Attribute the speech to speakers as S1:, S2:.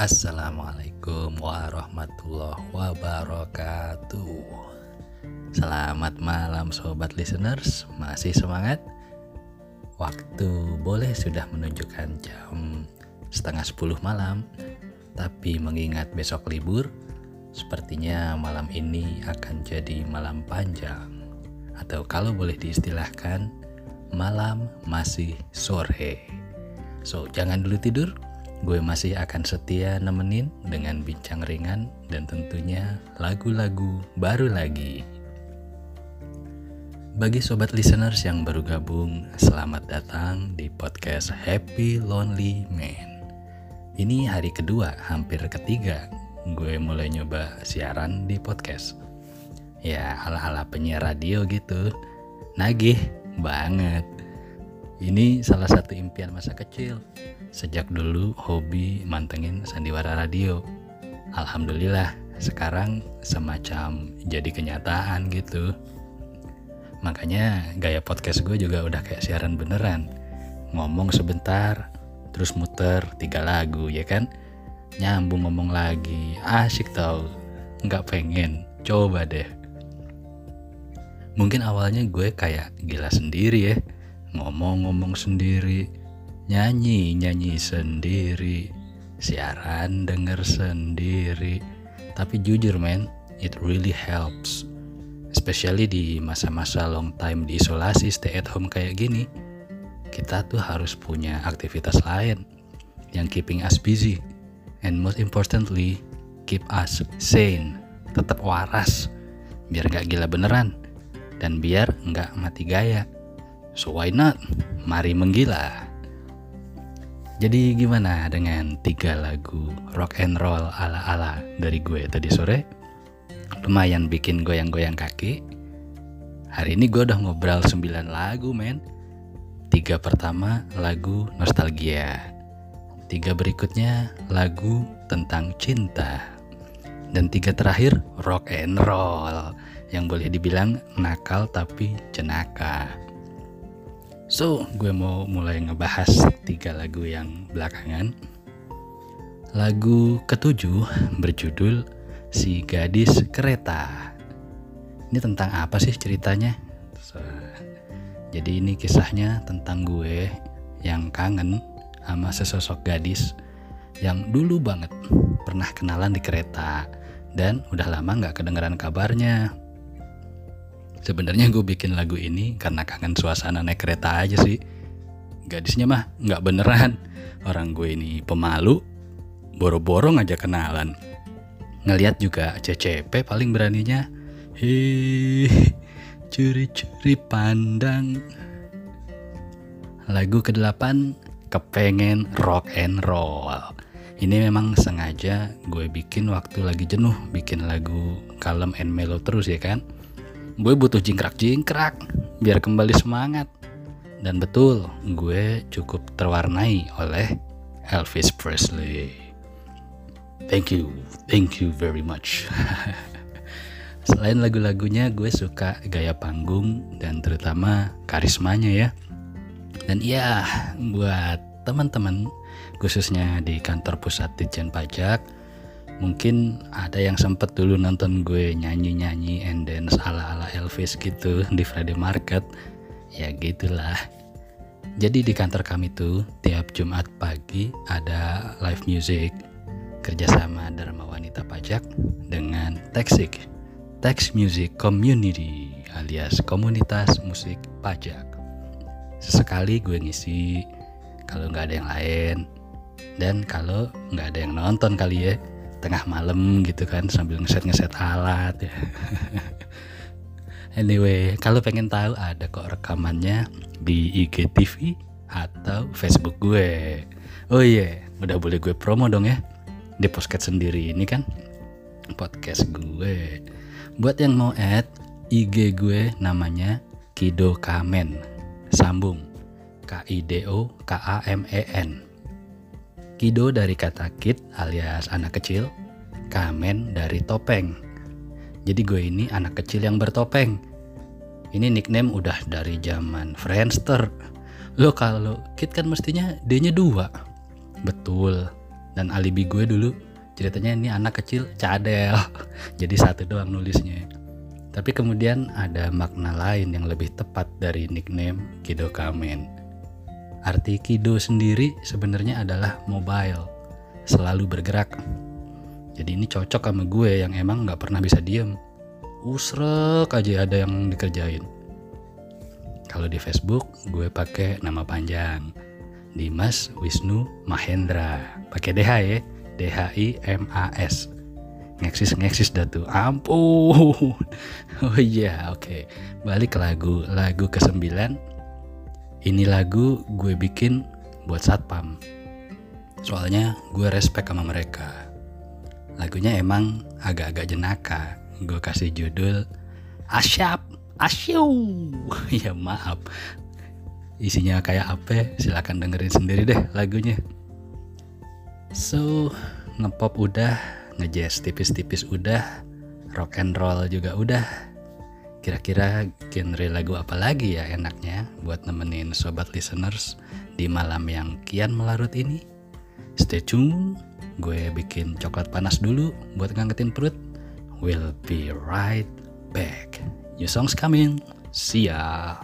S1: Assalamualaikum warahmatullahi wabarakatuh. Selamat malam sobat listeners. Masih semangat? Waktu boleh sudah menunjukkan jam setengah sepuluh malam. Tapi mengingat besok libur Sepertinya malam ini akan jadi malam panjang. Atau kalau boleh diistilahkan Malam masih sore. So jangan dulu tidur Gue masih akan setia nemenin dengan bincang ringan dan tentunya lagu-lagu baru lagi. Bagi sobat listeners yang baru gabung, selamat datang di podcast Happy Lonely Man. Ini hari kedua, hampir ketiga, gue mulai nyoba siaran di podcast. Ya, ala-ala penyiar radio gitu. Nagih banget. Ini salah satu impian masa kecil. Sejak dulu hobi mantengin sandiwara radio. Alhamdulillah, sekarang semacam jadi kenyataan gitu. Makanya gaya podcast gue juga udah kayak siaran beneran. Ngomong sebentar, terus muter tiga lagu ya kan? Nyambung ngomong lagi, asik tau. Nggak pengen, coba deh. Mungkin awalnya gue kayak gila sendiri ya ngomong-ngomong sendiri, nyanyi-nyanyi sendiri, siaran denger sendiri. Tapi jujur men, it really helps. Especially di masa-masa long time di isolasi stay at home kayak gini. Kita tuh harus punya aktivitas lain yang keeping us busy. And most importantly, keep us sane. Tetap waras. Biar gak gila beneran. Dan biar gak mati gaya. So why not? Mari menggila. Jadi gimana dengan tiga lagu rock and roll ala-ala dari gue tadi sore? Lumayan bikin goyang-goyang kaki. Hari ini gue udah ngobrol 9 lagu men. Tiga pertama lagu nostalgia. Tiga berikutnya lagu tentang cinta. Dan tiga terakhir rock and roll. Yang boleh dibilang nakal tapi jenaka. So, gue mau mulai ngebahas tiga lagu yang belakangan. Lagu ketujuh berjudul Si Gadis Kereta. Ini tentang apa sih ceritanya? Jadi ini kisahnya tentang gue yang kangen sama sesosok gadis yang dulu banget pernah kenalan di kereta dan udah lama nggak kedengeran kabarnya. Sebenarnya gue bikin lagu ini karena kangen suasana naik kereta aja sih. Gadisnya mah nggak beneran. Orang gue ini pemalu, boro-boro ngajak kenalan. Ngeliat juga CCP paling beraninya. Hei, curi-curi pandang. Lagu ke-8 kepengen rock and roll. Ini memang sengaja gue bikin waktu lagi jenuh bikin lagu kalem and mellow terus ya kan gue butuh jingkrak-jingkrak biar kembali semangat. Dan betul, gue cukup terwarnai oleh Elvis Presley. Thank you, thank you very much. Selain lagu-lagunya, gue suka gaya panggung dan terutama karismanya ya. Dan iya, buat teman-teman, khususnya di kantor pusat Ditjen Pajak, mungkin ada yang sempet dulu nonton gue nyanyi-nyanyi and dance ala-ala Elvis gitu di Friday Market. Ya gitulah. Jadi di kantor kami tuh tiap Jumat pagi ada live music kerjasama Dharma Wanita Pajak dengan Texik Tex Music Community alias komunitas musik pajak. Sesekali gue ngisi kalau nggak ada yang lain. Dan kalau nggak ada yang nonton kali ya tengah malam gitu kan sambil ngeset-ngeset alat ya. anyway, kalau pengen tahu ada kok rekamannya di IGTV atau Facebook gue. Oh iya, yeah. udah boleh gue promo dong ya di podcast sendiri ini kan podcast gue. Buat yang mau add IG gue namanya Kido Kamen. Sambung K I D O K A M E N. Kido dari kata kid alias anak kecil, Kamen dari topeng. Jadi gue ini anak kecil yang bertopeng. Ini nickname udah dari zaman Friendster. Lo kalau kid kan mestinya D-nya dua. Betul. dan alibi gue dulu ceritanya ini anak kecil cadel jadi satu doang nulisnya tapi kemudian ada makna lain yang lebih tepat dari nickname Kido Kamen arti Kido sendiri sebenarnya adalah mobile selalu bergerak. Jadi ini cocok sama gue yang emang nggak pernah bisa diem. Usrek aja ada yang dikerjain. Kalau di Facebook gue pakai nama panjang. Dimas Wisnu Mahendra. Pakai DH ya D H I M A S. Ngeksis ngeksis dah tuh. Ampun. Oh iya yeah, oke. Okay. balik ke lagu lagu ke sembilan ini lagu gue bikin buat satpam. Soalnya gue respect sama mereka. Lagunya emang agak-agak jenaka. Gue kasih judul Asyap Asyu ya maaf. Isinya kayak apa? Silahkan dengerin sendiri deh lagunya. So ngepop udah ngejazz tipis-tipis udah rock and roll juga udah kira-kira genre lagu apa lagi ya enaknya buat nemenin sobat listeners di malam yang kian melarut ini stay tune gue bikin coklat panas dulu buat ngangetin perut We'll be right back. New songs coming. See ya.